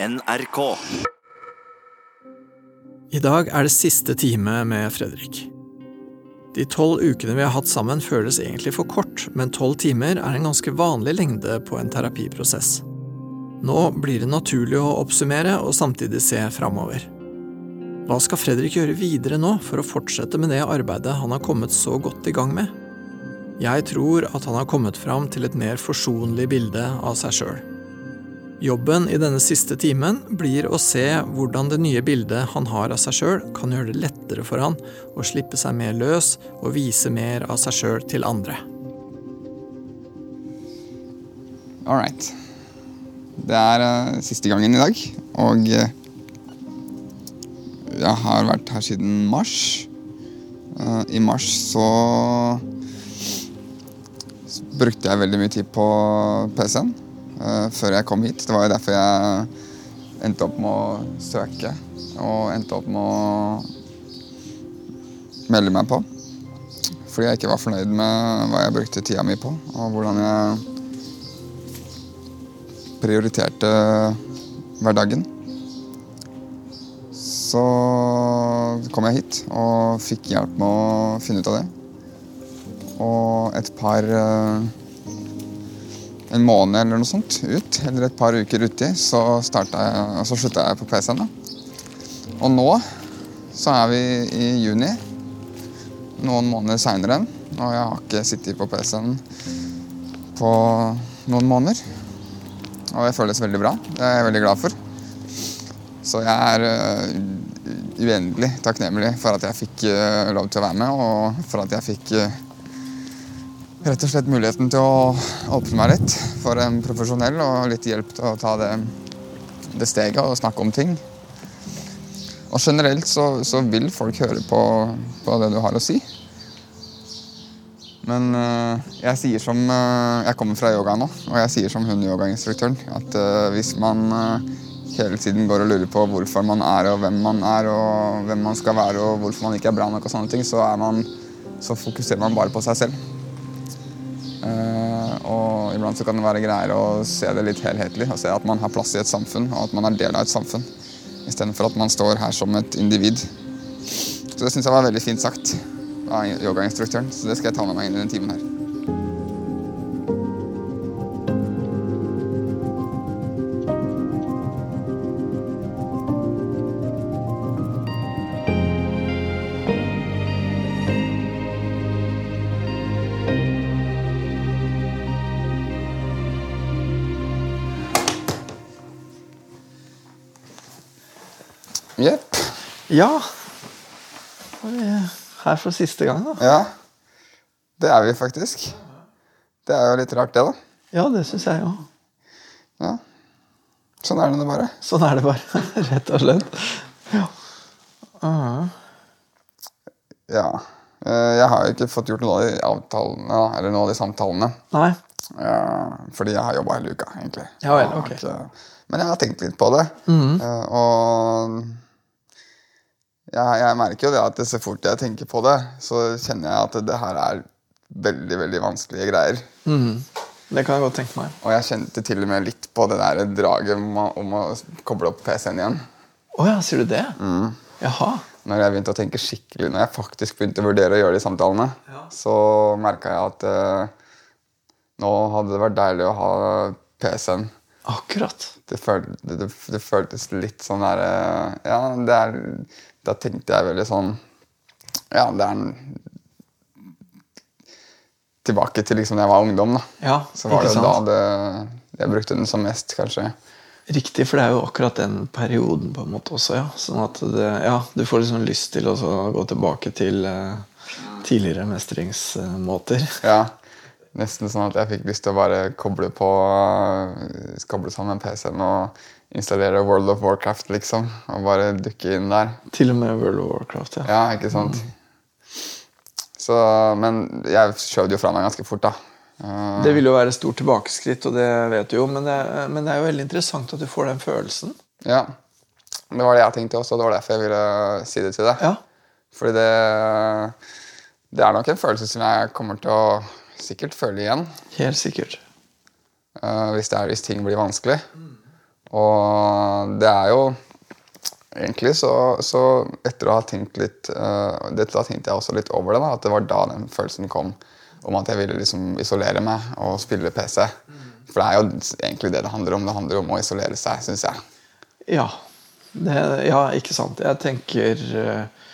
NRK. I dag er det siste time med Fredrik. De tolv ukene vi har hatt sammen føles egentlig for kort, men tolv timer er en ganske vanlig lengde på en terapiprosess. Nå blir det naturlig å oppsummere og samtidig se framover. Hva skal Fredrik gjøre videre nå for å fortsette med det arbeidet han har kommet så godt i gang med? Jeg tror at han har kommet fram til et mer forsonlig bilde av seg sjøl. Jobben i denne siste timen blir å se hvordan det nye bildet han har av seg sjøl, kan gjøre det lettere for han å slippe seg mer løs og vise mer av seg sjøl til andre. All right. Det er uh, siste gangen i dag, og uh, jeg har vært her siden mars. Uh, I mars så brukte jeg veldig mye tid på PC-en før jeg kom hit. Det var jo derfor jeg endte opp med å søke og endte opp med å melde meg på. Fordi jeg ikke var fornøyd med hva jeg brukte tida mi på, og hvordan jeg prioriterte hverdagen. Så kom jeg hit og fikk hjelp med å finne ut av det. Og et par En måned eller noe sånt ut, eller et par uker uti, så, jeg, så slutta jeg på PC-en. Og nå så er vi i juni, noen måneder seinere, og jeg har ikke sittet på PC-en på noen måneder. Og jeg føles veldig bra. Det er jeg veldig glad for. Så jeg er uh, uendelig takknemlig for at jeg fikk uh, lov til å være med, og for at jeg fikk uh, rett og slett muligheten til å åpne meg litt for en profesjonell og litt hjelp til å ta det, det steget og snakke om ting. Og generelt så, så vil folk høre på, på, det du har å si. Men uh, jeg sier som uh, Jeg kommer fra yoga nå, og jeg sier som hun yogainstruktøren at uh, hvis man hele tiden går og lurer på hvorfor man er og hvem man er og hvem man skal være og hvorfor man ikke er bra nok, og sånne ting, så, man, så fokuserer man bare på seg selv. Og iblant så kan det være greiere å se det litt helhetlig og se at man har plass i et samfunn og at man er del av et samfunn. Istedenfor at man står her som et individ. Så det syns jeg var veldig fint sagt av yogainstruktøren. Så det skal jeg ta med meg inn i den timen her. Ja er vi her for siste gang, da. Ja. Det er vi faktisk. Det er jo litt rart, det, da. Ja, det syns jeg òg. Ja. Sånn er det nå bare. Sånn er det bare, rett og slett. Ja. Uh. ja. Eh, jeg har jo ikke fått gjort noe av de avtalene, eller noe av de samtalene. Nei. Fordi jeg har jobba hele uka, egentlig. Ja vel, ok. Men jeg har tenkt litt på det. Mm. Og jeg, jeg, merker jo det at så fort jeg tenker på det, så kjenner jeg at det her er veldig veldig vanskelige greier. Mm. Det kan jeg godt tenke meg. Og jeg kjente til og med litt på det der draget om å, om å koble opp PC-en igjen. Å oh ja, sier du det? Mm. Jaha. Når jeg begynte å tenke skikkelig, når jeg faktisk begynte å vurdere å gjøre de samtalene, ja. så merka jeg at eh, nå hadde det vært deilig å ha PC-en. Akkurat. Det, føl, det, det, det, føltes litt sånn derre uh, Ja, det er da tenkte jeg veldig sånn Ja, det er en Tilbake til liksom da jeg var ungdom. da. Ja, så var det sant? da det, jeg brukte den som mest, kanskje. Riktig, for det er jo akkurat den perioden på en måte også. ja. Sånn at det, ja, Du får liksom lyst til å gå tilbake til uh, tidligere mestringsmåter. Ja, Nesten sånn at jeg fikk lyst til å bare koble på uh, koble sammen PC-en og installere World of Warcraft, liksom. Og bare dukke inn der. Til og med World of Warcraft, ja. Ja, ikke sant? Mm. Så, men jeg skjøv det jo fra meg ganske fort, da. Uh, det vil jo være et stort tilbakeskritt, og det vet du jo, men det, men det, er jo veldig interessant at du får den følelsen. Ja. Det var det jeg tenkte også, og det var derfor jeg ville si det til deg. Ja. Fordi det, det er nok en følelse som jeg kommer til å sikkert føle igjen. Helt sikkert. Uh, hvis, er, hvis, ting blir vanskelig. Mm. Og det er jo Egentlig så, så etter å ha tenkt litt uh, Dette da tenkte jeg også litt over det. da, At det var da den følelsen kom om at jeg ville liksom isolere meg og spille PC. For det er jo egentlig det det handler om. Det handler om å isolere seg, syns jeg. Ja. Det, ja, ikke sant. Jeg tenker uh,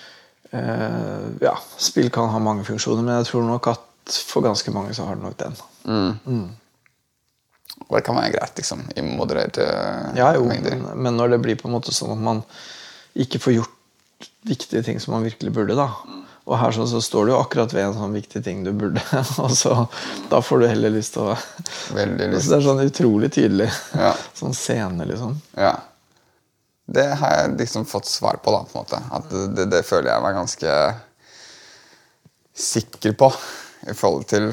uh, Ja, spill kan ha mange funksjoner, men jeg tror nok at for ganske mange så har det nok den. Mm. Og det kan være greit, liksom, i modererte Ja, jo, mengder. men, men når det blir på en måte sånn at man ikke får gjort viktige ting som man virkelig burde, da. Og her så, så står du jo akkurat ved en sånn viktig ting du burde. Og så, da får du heller lyst til å Veldig Så lyst. Det er sånn utrolig tydelig. Ja. Sånn scene, liksom. Ja. Det har jeg liksom fått svar på, da. på en måte. At det, det, det føler jeg meg ganske sikker på i forhold til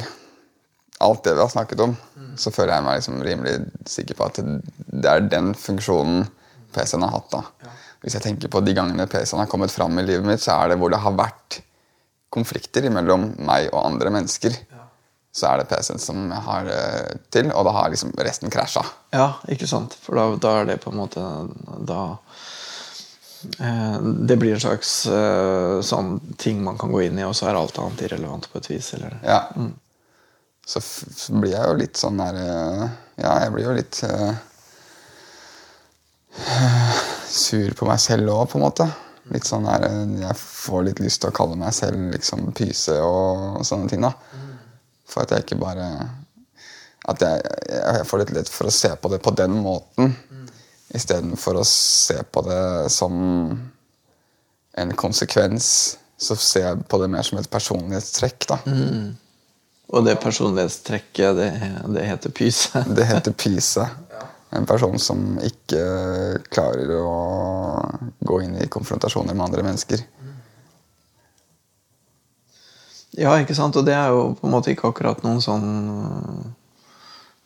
alt det vi har snakket om. Så føler jeg meg liksom rimelig sikker på at det er den funksjonen PC-en har hatt. da. Hvis jeg tenker på de gangene PC-en har kommet fram i livet mitt, så er det hvor det har vært konflikter mellom meg og andre mennesker. Så er det PC-en som jeg har eh, til, og da har liksom resten krasja. Ja, ikke sant? For da, da er det på en måte Da eh, Det blir en slags eh, sånn ting man kan gå inn i, og så er alt annet irrelevant på et vis. Eller? Ja. Så, så blir jeg jo litt sånn der eh, Ja, jeg blir jo litt uh, sur på meg selv òg, på en måte. Litt sånn der eh, Jeg får litt lyst til å kalle meg selv liksom pyse og sånne ting. da For at jeg ikke bare At jeg, jeg får litt lett for å se på det på den måten istedenfor å se på det som en konsekvens. Så ser jeg på det mer som et personlighetstrekk. da Og det personlighetstrekket, det, det heter pyse. Det heter pyse. En person som ikke klarer å gå inn i konfrontasjoner med andre mennesker. Ja, ikke sant? Og det er jo på en måte ikke akkurat noen sånn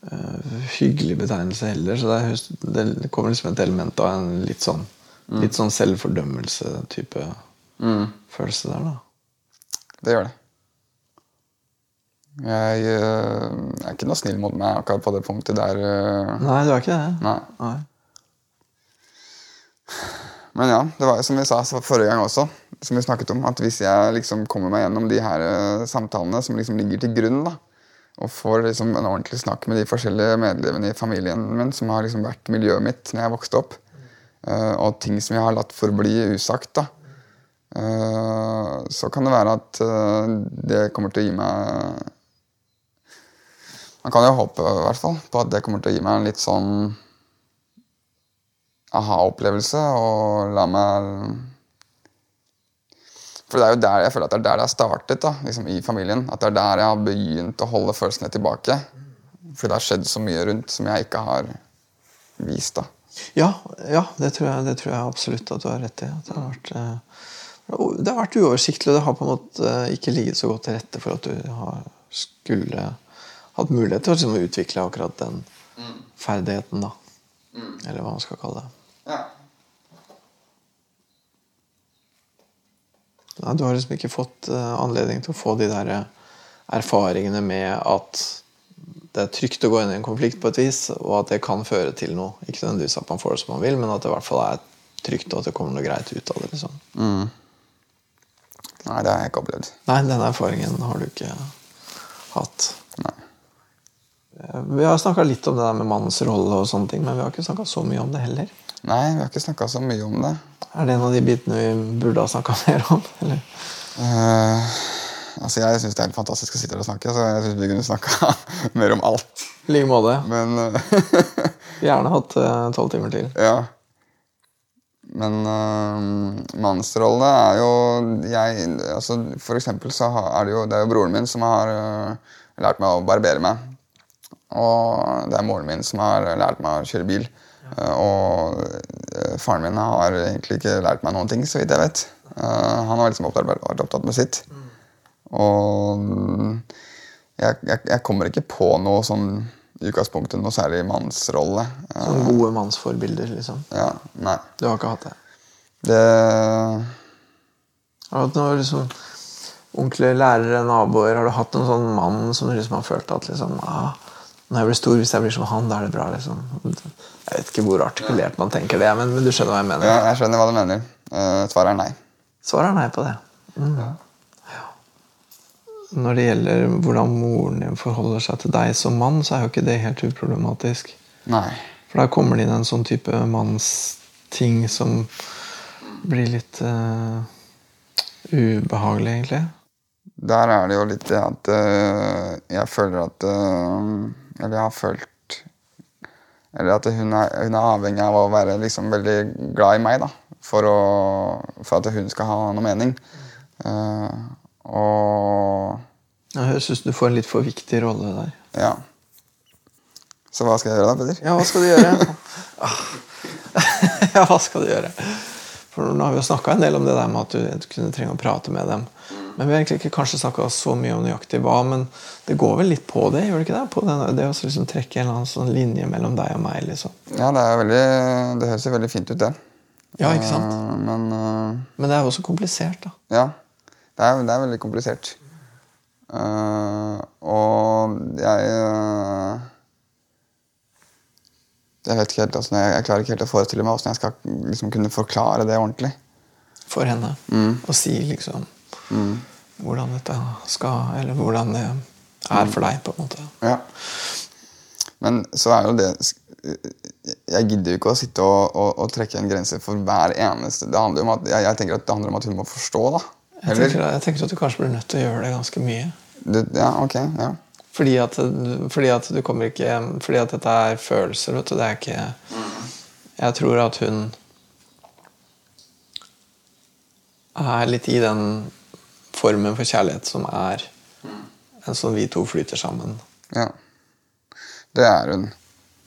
uh, hyggelig betegnelse heller. Så det, er, det kommer liksom et element av en litt sånn, litt sånn selvfordømmelse-type følelse der, da. Det gjør det. Jeg, øh, er ikke noe snill mot meg akkurat på det punktet der. øh. Nei, du er ikke det? Nei. Nei. Men ja, det var som vi sa forrige gang også, som vi snakket om, at hvis jeg liksom kommer meg gjennom de her øh, samtalene som liksom ligger til grunn, da, og får liksom en ordentlig snakk med de forskjellige medlemmene i familien min som har liksom vært miljøet mitt når jeg vokste opp, og ting som jeg har latt forbli usagt, da, så kan det være at det kommer til å gi meg Man kan jo håpe i hvert fall på at det kommer til å gi meg en litt sånn aha-opplevelse og la meg For det er jo der jeg føler at det er der det har startet, da, liksom i familien. At det er der jeg har begynt å holde følelsene tilbake. For det har skjedd så mye rundt som jeg ikke har vist. da. Ja, ja det, tror jeg, det tror jeg absolutt at du har rett i. At det, har vært, eh, det har vært uoversiktlig, og det har på en måte ikke ligget så godt til rette for at du skulle hatt mulighet til å liksom utvikle akkurat den ferdigheten, da. Eller hva man skal kalle det. Ja. Nei, du har liksom ikke fått uh, anledning til å få de der eh, erfaringene med at det er trygt å gå inn i en konflikt på et vis, og at det kan føre til noe. Ikke nødvendigvis at man får det som man vil, men at det i hvert fall er trygt, og at det kommer noe greit ut av det. liksom. Nei, det har jeg ikke opplevd. Nei, den erfaringen har du ikke hatt. Vi har snakka litt om det der med mannens rolle, og sånne ting, men vi har ikke snakka så mye om det heller. Nei, vi har ikke snakka så mye om det. Er det en av de bitene vi burde ha snakka mer om? Eller? Uh, altså, Jeg syns det er helt fantastisk å sitte her og snakke, så jeg syns vi kunne snakka mer om alt. I like måte. Men uh, Gjerne hatt eh, tolv timer til. Ja. Men uh, mannsrollene er jo jeg, altså, For eksempel så har- er det jo Det er jo broren min som har lært meg å barbere meg. Og det er moren min som har lært meg å kjøre bil. Eh, og øh, faren min har egentlig ikke lært meg noen ting, så vidt jeg vet. Eh, han har liksom vært opptatt med sitt. Og mm, jeg, jeg, jeg kommer ikke på noe sånn i utgangspunktet noe særlig mannsrolle. Eh, Sånne gode mannsforbilder, liksom. ja, nei. Du har ikke hatt det? Det Har du hatt noen liksom, onkler, lærere, naboer? Har du hatt noen sånn mann som du liksom har følt at liksom, ah, når jeg blir stor, hvis jeg blir som han, da er det bra? liksom. Jeg vet ikke hvor artikulert man tenker det, men, men du skjønner hva jeg mener. Ja, jeg skjønner hva du mener. Uh, svaret er nei. Svaret er nei på det. Mm. Ja. Når det gjelder hvordan moren din forholder seg til deg som mann, så er jo ikke det helt uproblematisk. Nei. For da kommer det inn en sånn type mannsting som blir litt uh, ubehagelig, egentlig. Der er det jo litt det at uh, jeg føler at uh, Eller har følt Eller at hun er, hun er, avhengig av å være liksom veldig glad i meg, da. For, å, for at hun skal ha noe mening. og Jeg syns du får en litt for viktig rolle der. Ja. Så hva skal jeg gjøre da, Peder? Ja, hva skal du gjøre? ja, hva skal du gjøre? For nå har vi jo snakka en del om det der med at du kunne trenge å prate med dem. Men vi har egentlig ikke kanskje snakka så mye om nøyaktig hva, men det går vel litt på det? gjør Det ikke det? På den, det å liksom trekke en eller annen sånn linje mellom deg og meg. liksom. Ja, det, er veldig, det høres jo veldig fint ut, det. Ja, ikke sant? Uh, men, uh, men det er jo også komplisert, da. Ja. Det er, det er veldig komplisert. Uh, og jeg jeg vet ikke helt, altså, jeg, jeg, klarer ikke helt å forestille meg hvordan jeg skal liksom, kunne forklare det ordentlig. For henne. Mm. Og si liksom mm. hvordan dette skal Eller hvordan det er for deg, på en måte. Ja. Men så er jo det Jeg gidder jo ikke å sitte og, og, og, trekke en grense for hver eneste Det handler om at, jeg, jeg, tenker at det handler om at hun må forstå, da. Jeg tenker, jeg tenker, at du kanskje blir nødt til å gjøre det ganske mye. Du, ja, ok, ja fordi at, fordi at, du kommer ikke Fordi at dette er følelser. Vet du. Det er ikke Jeg tror at hun er litt i den formen for kjærlighet som er en sånn vi to flyter sammen. Ja. Det er hun.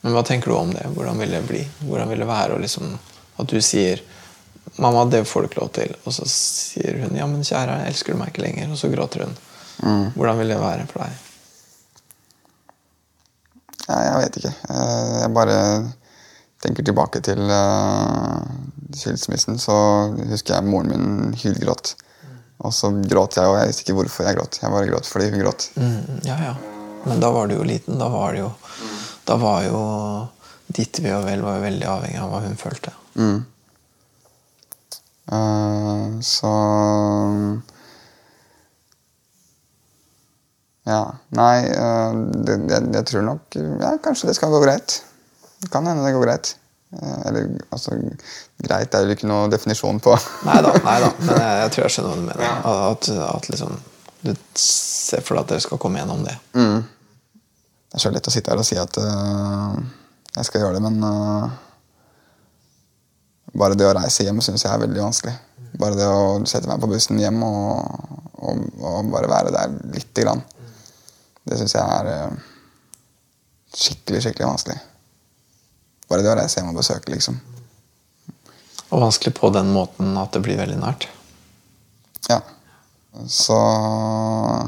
Men hva tenker du om det? Hvordan vil det bli? Hvordan vil det være liksom, at du sier 'Mamma, det får du ikke lov til', og så sier hun 'Ja, men kjære, elsker du meg ikke lenger?' Og så gråter hun. Mm. Hvordan vil det være for deg? Ja, jeg vet ikke. Eh, jeg bare tenker tilbake til uh, skilsmissen, så husker jeg moren min hylgråt. Og så gråt jeg, og jeg visste ikke hvorfor jeg gråt. Jeg bare gråt fordi hun gråt. Mm, ja, ja. Men da var du jo liten. Da var det jo, da var jo ditt ve og vel var jo veldig avhengig av hva hun følte. Mm. Uh, så Ja. Nei, uh, det, jeg, jeg, tror nok ja, Kanskje det skal gå greit. Det kan hende det går greit. Uh, eller altså Greit er jo ikke noe definisjon på. nei da, men jeg, jeg, tror jeg skjønner hva du mener. Ja. At, at, liksom du ser for deg at dere skal komme gjennom det. Mm. Det er så lett å sitte her og si at uh, jeg skal gjøre det, men bare det å reise hjem syns jeg er veldig vanskelig. Bare det å sette meg på bussen hjem og, og, og bare være der lite grann. Det syns jeg er uh, skikkelig, skikkelig vanskelig. Bare det å reise hjem og besøke, liksom. Og vanskelig på den måten at det blir veldig nært? Ja. Så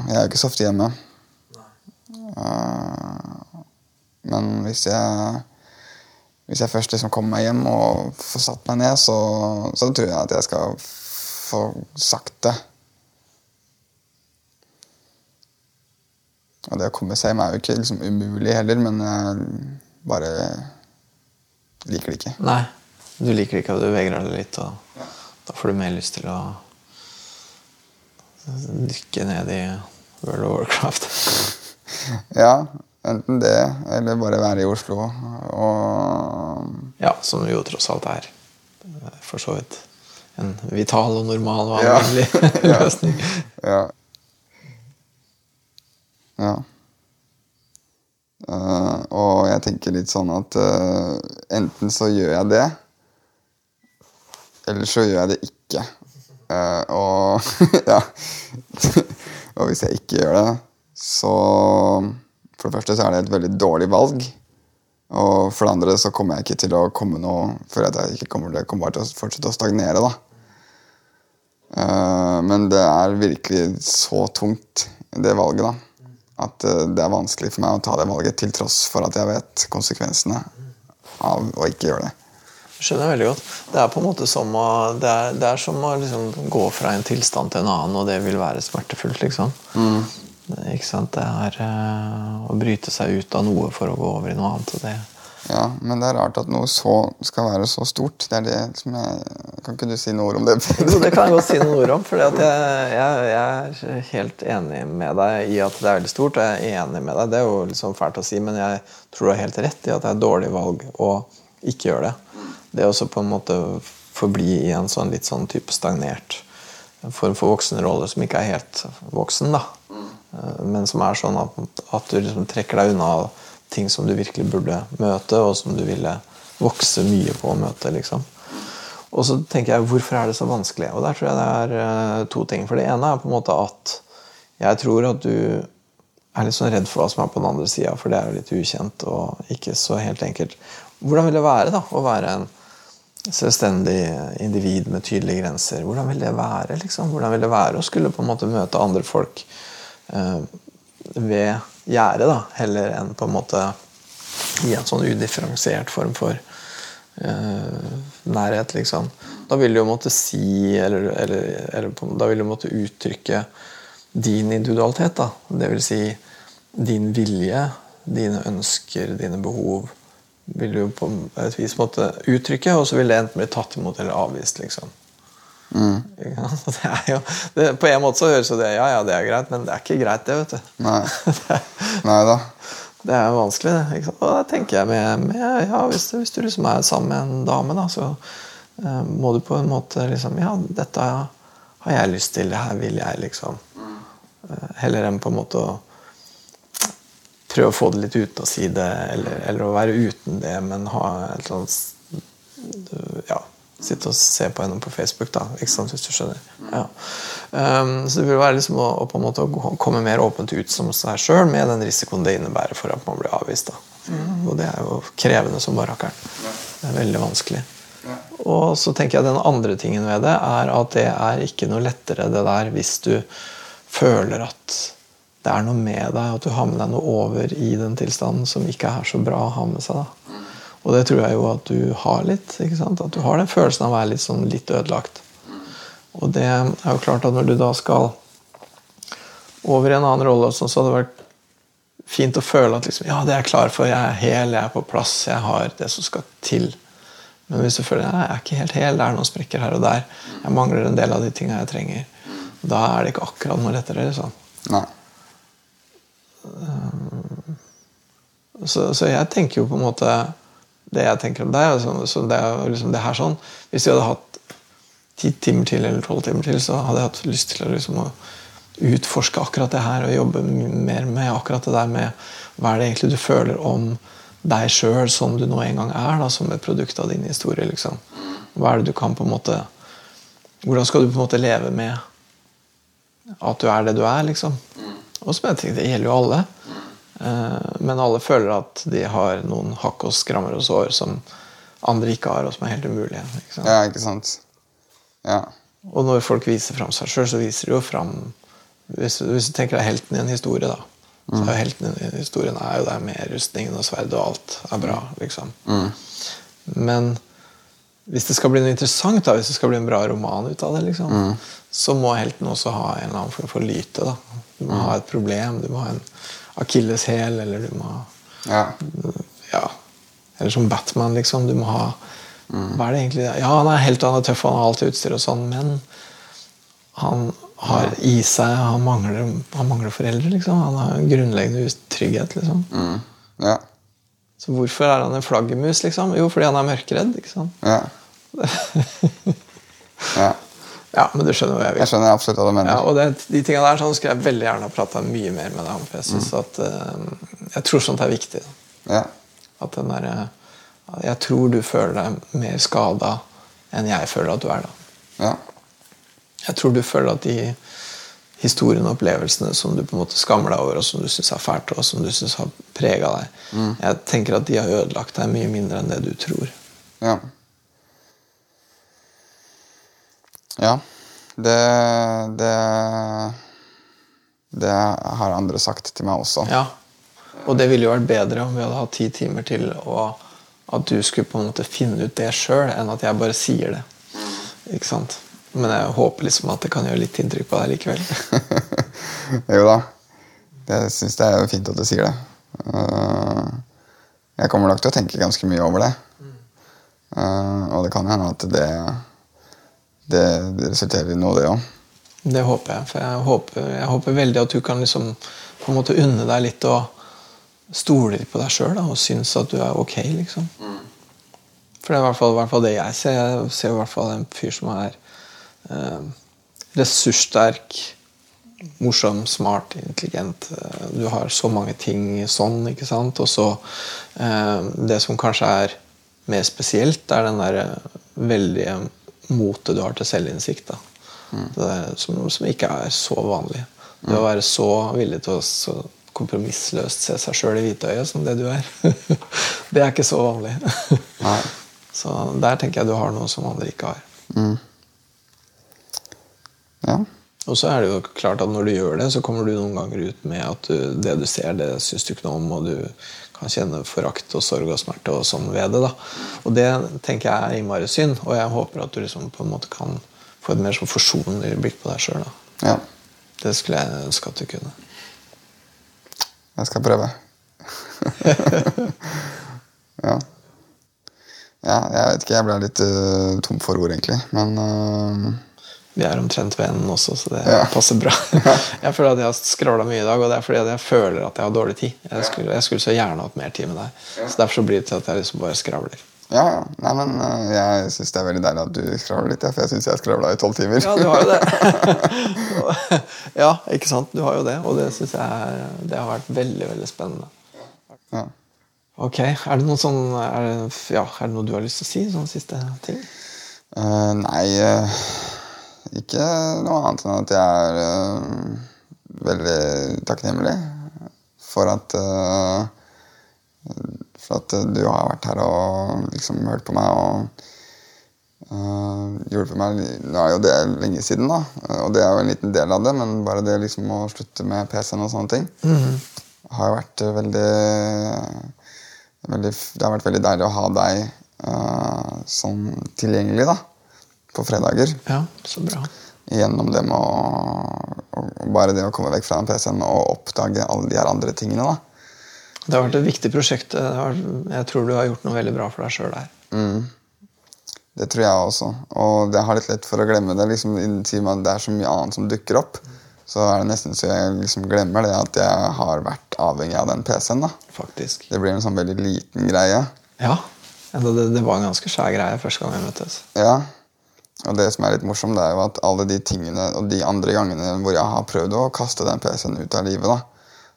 jeg er jo ikke så ofte hjemme. Uh, men hvis jeg hvis jeg først liksom kommer meg hjem og får satt meg ned, så, så tror jeg at jeg skal få sagt det Og det å komme seg hjem er jo ikke liksom umulig heller, men jeg bare liker det ikke. Nei, du liker det ikke, og du vegrer deg litt. Og ja. da får du mer lyst til å dykke ned i World of Warcraft. ja, enten det, eller bare være i Oslo. Og Ja, som jo tross alt er for så vidt en vital og normal og vanlig ja. løsning. ja. Ja. Uh, og jeg tenker litt sånn at uh, enten så gjør jeg det, eller så gjør jeg det ikke. Uh, og ja Og hvis jeg ikke gjør det, så For det første så er det et veldig dårlig valg. Og for det andre så kommer jeg ikke til å komme noe før jeg ikke kommer, det kommer bare til å fortsette å stagnere. da. men det er virkelig så tungt, det valget, da at eh, det er vanskelig for meg å ta det valget til tross for at jeg vet konsekvensene av å ikke gjøre det. Jeg skjønner veldig godt. Det er på en måte som å, det er, det er som å liksom gå fra en tilstand til en annen, og det vil være smertefullt. liksom. Mm. Ikke sant? Det er uh, å bryte seg ut av noe for å gå over i noe annet. og det, Ja, men det er rart at noe så skal være så stort. Det er det som jeg Kan ikke du si noe ord om det? Jo, det kan jeg godt si noen ord om. For jeg, jeg, jeg, er helt enig med deg i at det er veldig stort. Og jeg er enig med deg. Det er jo liksom fælt å si, men jeg tror du har helt rett i at det er et dårlig valg å ikke gjøre det. Det å på en måte forbli i en sånn litt sånn type stagnert form for voksenrolle som ikke er helt voksen, da. Men som er sånn at, at du liksom trekker deg unna ting som du virkelig burde møte, og som du ville vokse mye på å møte. liksom. Og så tenker jeg, hvorfor er det så vanskelig? Og der tror jeg det er uh, to ting. For det ene er på en måte at jeg tror at du er litt sånn redd for hva som er på den andre sida, for det er jo litt ukjent og ikke så helt enkelt. Hvordan vil det være da, å være en selvstendig individ med tydelige grenser? Hvordan vil det være liksom? Hvordan vil det være å skulle på en måte møte andre folk eh, ved gjerde, da, heller enn på en måte i en sånn udifferensiert form for uh, nærhet, liksom. Da vil du jo måtte si eller, eller, eller Da vil du måtte uttrykke din individualitet. da. Det vil si din vilje, dine ønsker, dine behov vil du på et vis måtte uttrykke, og så vil det enten bli tatt imot eller avvist. liksom. Mm. Jo, det, på en måte så høres det ja, ja, det er greit, men det er ikke greit, det. vet du. Nei, Nei da. Det er vanskelig, det. Og da tenker jeg med, med ja, hvis, hvis, du liksom er sammen med en dame, da, så uh, må du på en måte liksom Ja, dette har jeg lyst til. Det her vil jeg, liksom. Uh, heller enn på en måte å prøve å få det litt uten å si det, eller, eller å være uten det, men ha et eller annet ja, sitte og se på henne på Facebook, da, ikke sant, hvis du skjønner. Ja. Um, så det vil være liksom å, å, på en måte komme mer åpent ut som seg sjøl, med den risikoen det innebærer for at man blir avvist. da. Mm. Og det er jo krevende som bare Det er veldig vanskelig. Og så tenker jeg Den andre tingen ved det er at det er ikke noe lettere det der hvis du føler at det er noe med deg, at du har med deg noe over i den tilstanden som ikke er så bra å ha med seg. da. Og det tror jeg jo at du har litt. At du har den følelsen av å være litt, sånn, litt ødelagt. Og det er jo klart at når du da skal over i en annen rolle, så hadde det vært fint å føle at liksom, ja, det er jeg klar for. Jeg er hel, jeg er på plass, jeg har det som skal til. Men hvis du føler at jeg er ikke helt hel, det er noen sprekker her og der, jeg mangler en del av de tingene jeg trenger, da er det ikke akkurat noe lettere. liksom. Nei. Så, så jeg tenker jo på en måte det jeg tenker om deg. Altså, så det er liksom det her sånn Hvis vi hadde hatt ti timer til eller tolv timer til, så hadde jeg hatt lyst til å, liksom, å utforske akkurat det her og jobbe mer med akkurat det der med hva er det egentlig du føler om deg sjøl som du nå en gang er, da, som et produkt av din historie. Liksom. Hva er det du kan på en måte Hvordan skal du på en måte leve med at du er det du er, liksom? Og som jeg tenker, det gjelder jo alle. Eh, men alle føler at de har noen hakk og skrammer og sår som andre ikke har, og som er helt umulige. Ikke ja, ikke sant? Ja. Og når folk viser fram seg sjøl, så viser de jo fram hvis, hvis, du tenker deg helten i en historie, da. Så er mm. helten i en historien er jo der med rustningen og sverdet og alt er bra. liksom. Mm. Men hvis det skal bli noe interessant, da, hvis det skal bli en bra roman ut av det, liksom, mm. så må helten også ha en eller annen form for lyte. da. Du må mm. ha et problem. du må ha en akilleshæl, eller du må ja. ja. Eller som Batman, liksom. Du må ha mm. Hva er det egentlig Ja, han er helt han er tøff, han har alt utstyr og sånn, men han har i seg Han mangler, han mangler foreldre, liksom. Han har en grunnleggende utrygghet, liksom. Mm. Ja. Så hvorfor er han en flaggermus, liksom? Jo, fordi han er mørkredd, ikke sant? Ja. ja. Ja, men du skjønner hva jeg vil. Jeg skjønner absolutt hva du mener. Ja, og det, de tingene der sånn skulle jeg veldig gjerne ha prata mye mer med deg om. For jeg, synes mm. at, uh, jeg tror sånt er viktig. Ja. At den der, uh, jeg tror du føler deg mer skada enn jeg føler at du er. da. Ja. Jeg tror du føler at de historiene og opplevelsene som du på en måte skammer deg over, og som du syns er fælt, og som du synes har prega deg, mm. jeg tenker at de har ødelagt deg mye mindre enn det du tror. Ja. Ja. Det, det Det har andre sagt til meg også. Ja. Og det ville jo vært bedre om vi hadde hatt ti timer til, og at du skulle på en måte finne ut det sjøl, enn at jeg bare sier det. Ikke sant? Men jeg håper liksom at det kan gjøre litt inntrykk på deg likevel. jo da. Jeg syns det er fint at du sier det. Uh, Jeg kommer nok til å tenke ganske mye over det. Eh, og det kan hende at det, det, det resulterer i noe, det òg. Det håper jeg. For jeg håper, jeg håper veldig at du kan liksom på en måte unne deg litt og stole litt på deg sjøl og synes at du er ok, liksom. For det er i hvert fall, i hvert fall det jeg ser. Jeg ser i hvert fall en fyr som er eh, ressurssterk, morsom, smart, intelligent. Eh, Du har så mange ting sånn, ikke sant? Og så eh, Det som kanskje er mer spesielt, er den der eh, veldige motet du har til selvinnsikt. da. Det er, som, som ikke er så vanlig. Det å være så villig til å så kompromissløst se seg sjøl i hvitøyet som det du er, det er ikke så vanlig. Så der tenker jeg du har noe som andre ikke har. Ja. Og så er det jo klart at når du gjør det, så kommer du noen ganger ut med at du, det du ser, det syns du ikke noe om, og du kan kjenne forakt og sorg og smerte og sånn ved det. da. Og det tenker jeg er innmari synd, og jeg håper at du liksom på en måte kan få et mer sånn forsonende blikk på deg sjøl. ja. Det skulle jeg ønske at du kunne. Jeg skal prøve. ja. Ja, jeg vet ikke. Jeg ble litt uh, tom for ord, egentlig. Men eh, Vi er omtrent ved enden også, så det Ja. passer bra. jeg føler at jeg har skravla mye i dag, og det er fordi jeg føler at jeg har dårlig tid. Jeg skulle, jeg skulle så gjerne hatt mer tid med deg. Så Derfor så blir det til at jeg liksom bare skravler. ja. Nei, men eh, jeg syns det er veldig deilig at du skravler litt. Ja, for jeg syns jeg skravla i tolv timer. Ja, du har jo det. ja, ikke sant? Du har jo det, og det syns jeg er, det har vært veldig, veldig spennende. Ja. Ok, Er det sånn er det, ja, er det noe du har lyst til å si? Sånn siste ting? Uh, nei eh, Ikke noe annet enn at jeg er uh, veldig takknemlig for at uh, For at du har vært her og liksom hørt på meg og uh, hjulpet meg. Nå er jo det lenge siden, da, og det er jo en liten del av det, men bare det liksom å slutte med PC-en og sånne ting har jo vært eh, veldig, veldig Det har vært veldig deilig å ha deg uh, sånn tilgjengelig da, på fredager. Ja, så bra. Gjennom det med å, å Bare det å komme vekk fra den PC-en og oppdage alle de her andre tingene. da. Det har vært et viktig prosjekt. Jeg tror du har gjort noe veldig bra for deg sjøl der. Det tror jeg også. Og jeg har litt lett for å glemme det. liksom det er så mye annet som dukker opp, så er det nesten så jeg liksom glemmer det at jeg har vært avhengig av den PC-en. da. Faktisk. Det blir en sånn veldig liten greie. Ja. Det, det var en ganske svær greie første gang vi møttes. Ja, og det som er litt morsomt, det er jo at alle de tingene og de andre gangene hvor jeg har prøvd å kaste den PC-en ut av livet, da,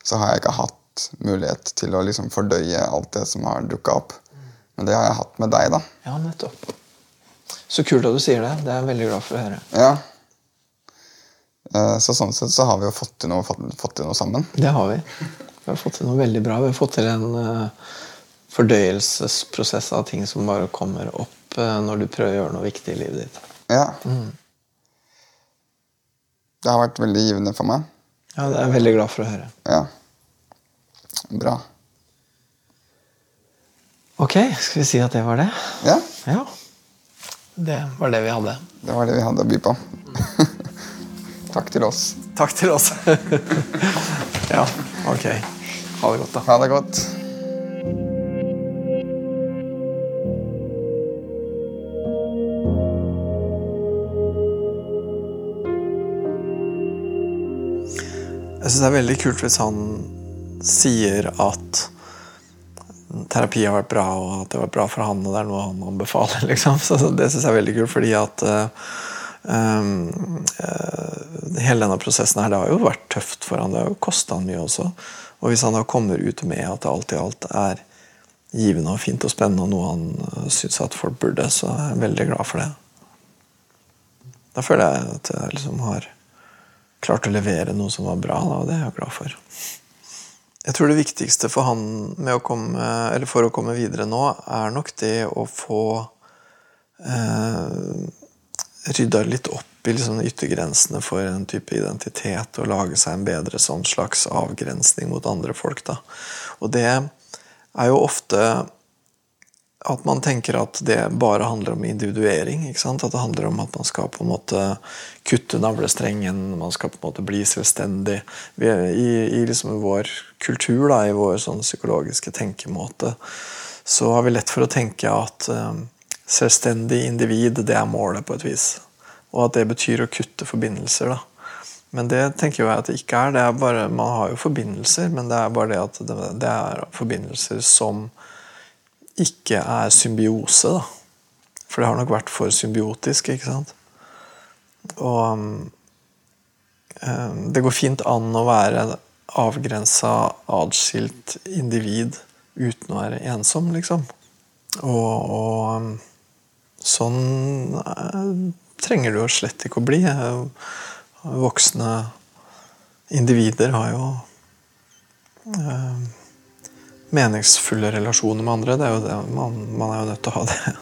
så har jeg ikke hatt mulighet til å liksom fordøye alt det som har dukka opp. Men det har jeg hatt med deg, da. Ja, nettopp. Så kult at du sier det. Det er jeg veldig glad for å høre. Ja. Eh, Så sånn sett så har vi jo fått til noe, fått, til noe sammen. Det har vi. Vi har fått til noe veldig bra. Vi har fått til en eh, fordøyelsesprosess av ting som bare kommer opp eh, når du prøver å gjøre noe viktig i livet ditt. Ja. Det har vært veldig givende for meg. Ja, Det er jeg veldig glad for å høre. Ja. Bra. Ok, skal vi si at det var det? Ja, Ja. Det var det vi hadde. det var det vi hadde å by på. Takk til oss. Takk til oss. ja, ok. Ha det godt, da. Ha det godt. Jeg syns det er veldig kult hvis han sier at terapi har vært bra, og at det vært bra for han, og det er noe han anbefaler. Liksom. Så det syns jeg er veldig kult, fordi at um, hele denne prosessen her, det har jo vært tøft for han, det har jo kosta han mye også. Og hvis han da kommer ut med at det alt i alt er givende og fint og spennende, og noe han syns at folk burde, så er jeg veldig glad for det. Da føler jeg at jeg liksom har klart å levere noe som var bra, da, og det er jeg glad for. Jeg tror det viktigste for han å komme, for å komme videre nå, er nok det å få eh, rydda litt opp i liksom yttergrensene for en type identitet og lage seg en bedre sånn slags avgrensning mot andre folk. Da. Og det er jo ofte at man tenker at det bare handler om individuering. At det handler om at man skal på en måte kutte navlestrengen, man skal på en måte bli selvstendig. I i liksom vår kultur, da, i vår sånn psykologiske tenkemåte, så har vi lett for å tenke at um, selvstendig individ, det er målet på et vis. Og at det betyr å kutte forbindelser. da. Men det tenker jeg at det ikke er. det er bare, Man har jo forbindelser, men det er bare det at det, det er forbindelser som ikke er symbiose. da. For det har nok vært for symbiotisk. ikke sant? Og um, det går fint an å være avgrensa, atskilt individ uten å være ensom, liksom. Og, og sånn uh, trenger du jo slett ikke å bli. Voksne individer har jo uh, meningsfulle relasjoner med andre. Det er jo det. Man, man, er jo nødt til å ha det.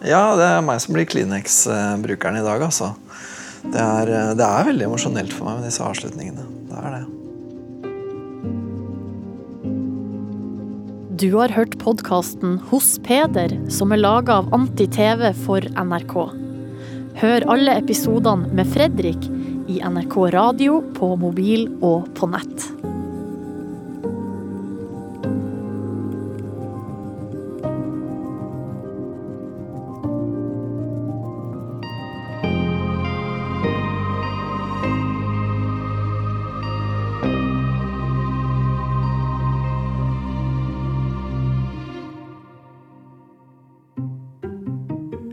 Ja, det er meg som blir Kleenex-brukeren i dag, altså. Det er, det er veldig emosjonelt for meg med disse avslutningene. Det er det. Du har hørt podkasten Hos Peder, som er laga av Anti-TV for NRK. Hør alle episodene med Fredrik i NRK Radio, på mobil og på nett.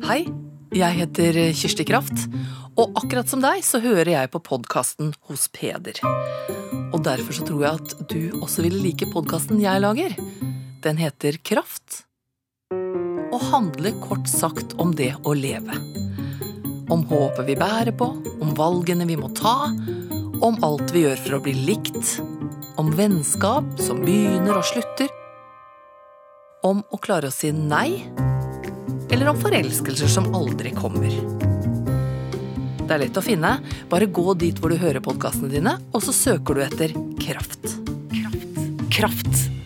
Hei, jeg heter Kirsti Kraft, og akkurat som deg så hører jeg på podkasten Hos Peder. Og derfor så tror jeg at du også ville like podkasten jeg lager. Den heter Kraft, og handler kort sagt om det å leve. Om håpet vi bærer på, om valgene vi må ta, om alt vi gjør for å bli likt, om vennskap som begynner og slutter, om å klare å si nei eller om forelskelser som aldri kommer. Det er lett å finne. Bare gå dit hvor du hører podkastene dine, og så søker du etter Kraft. Kraft. Kraft.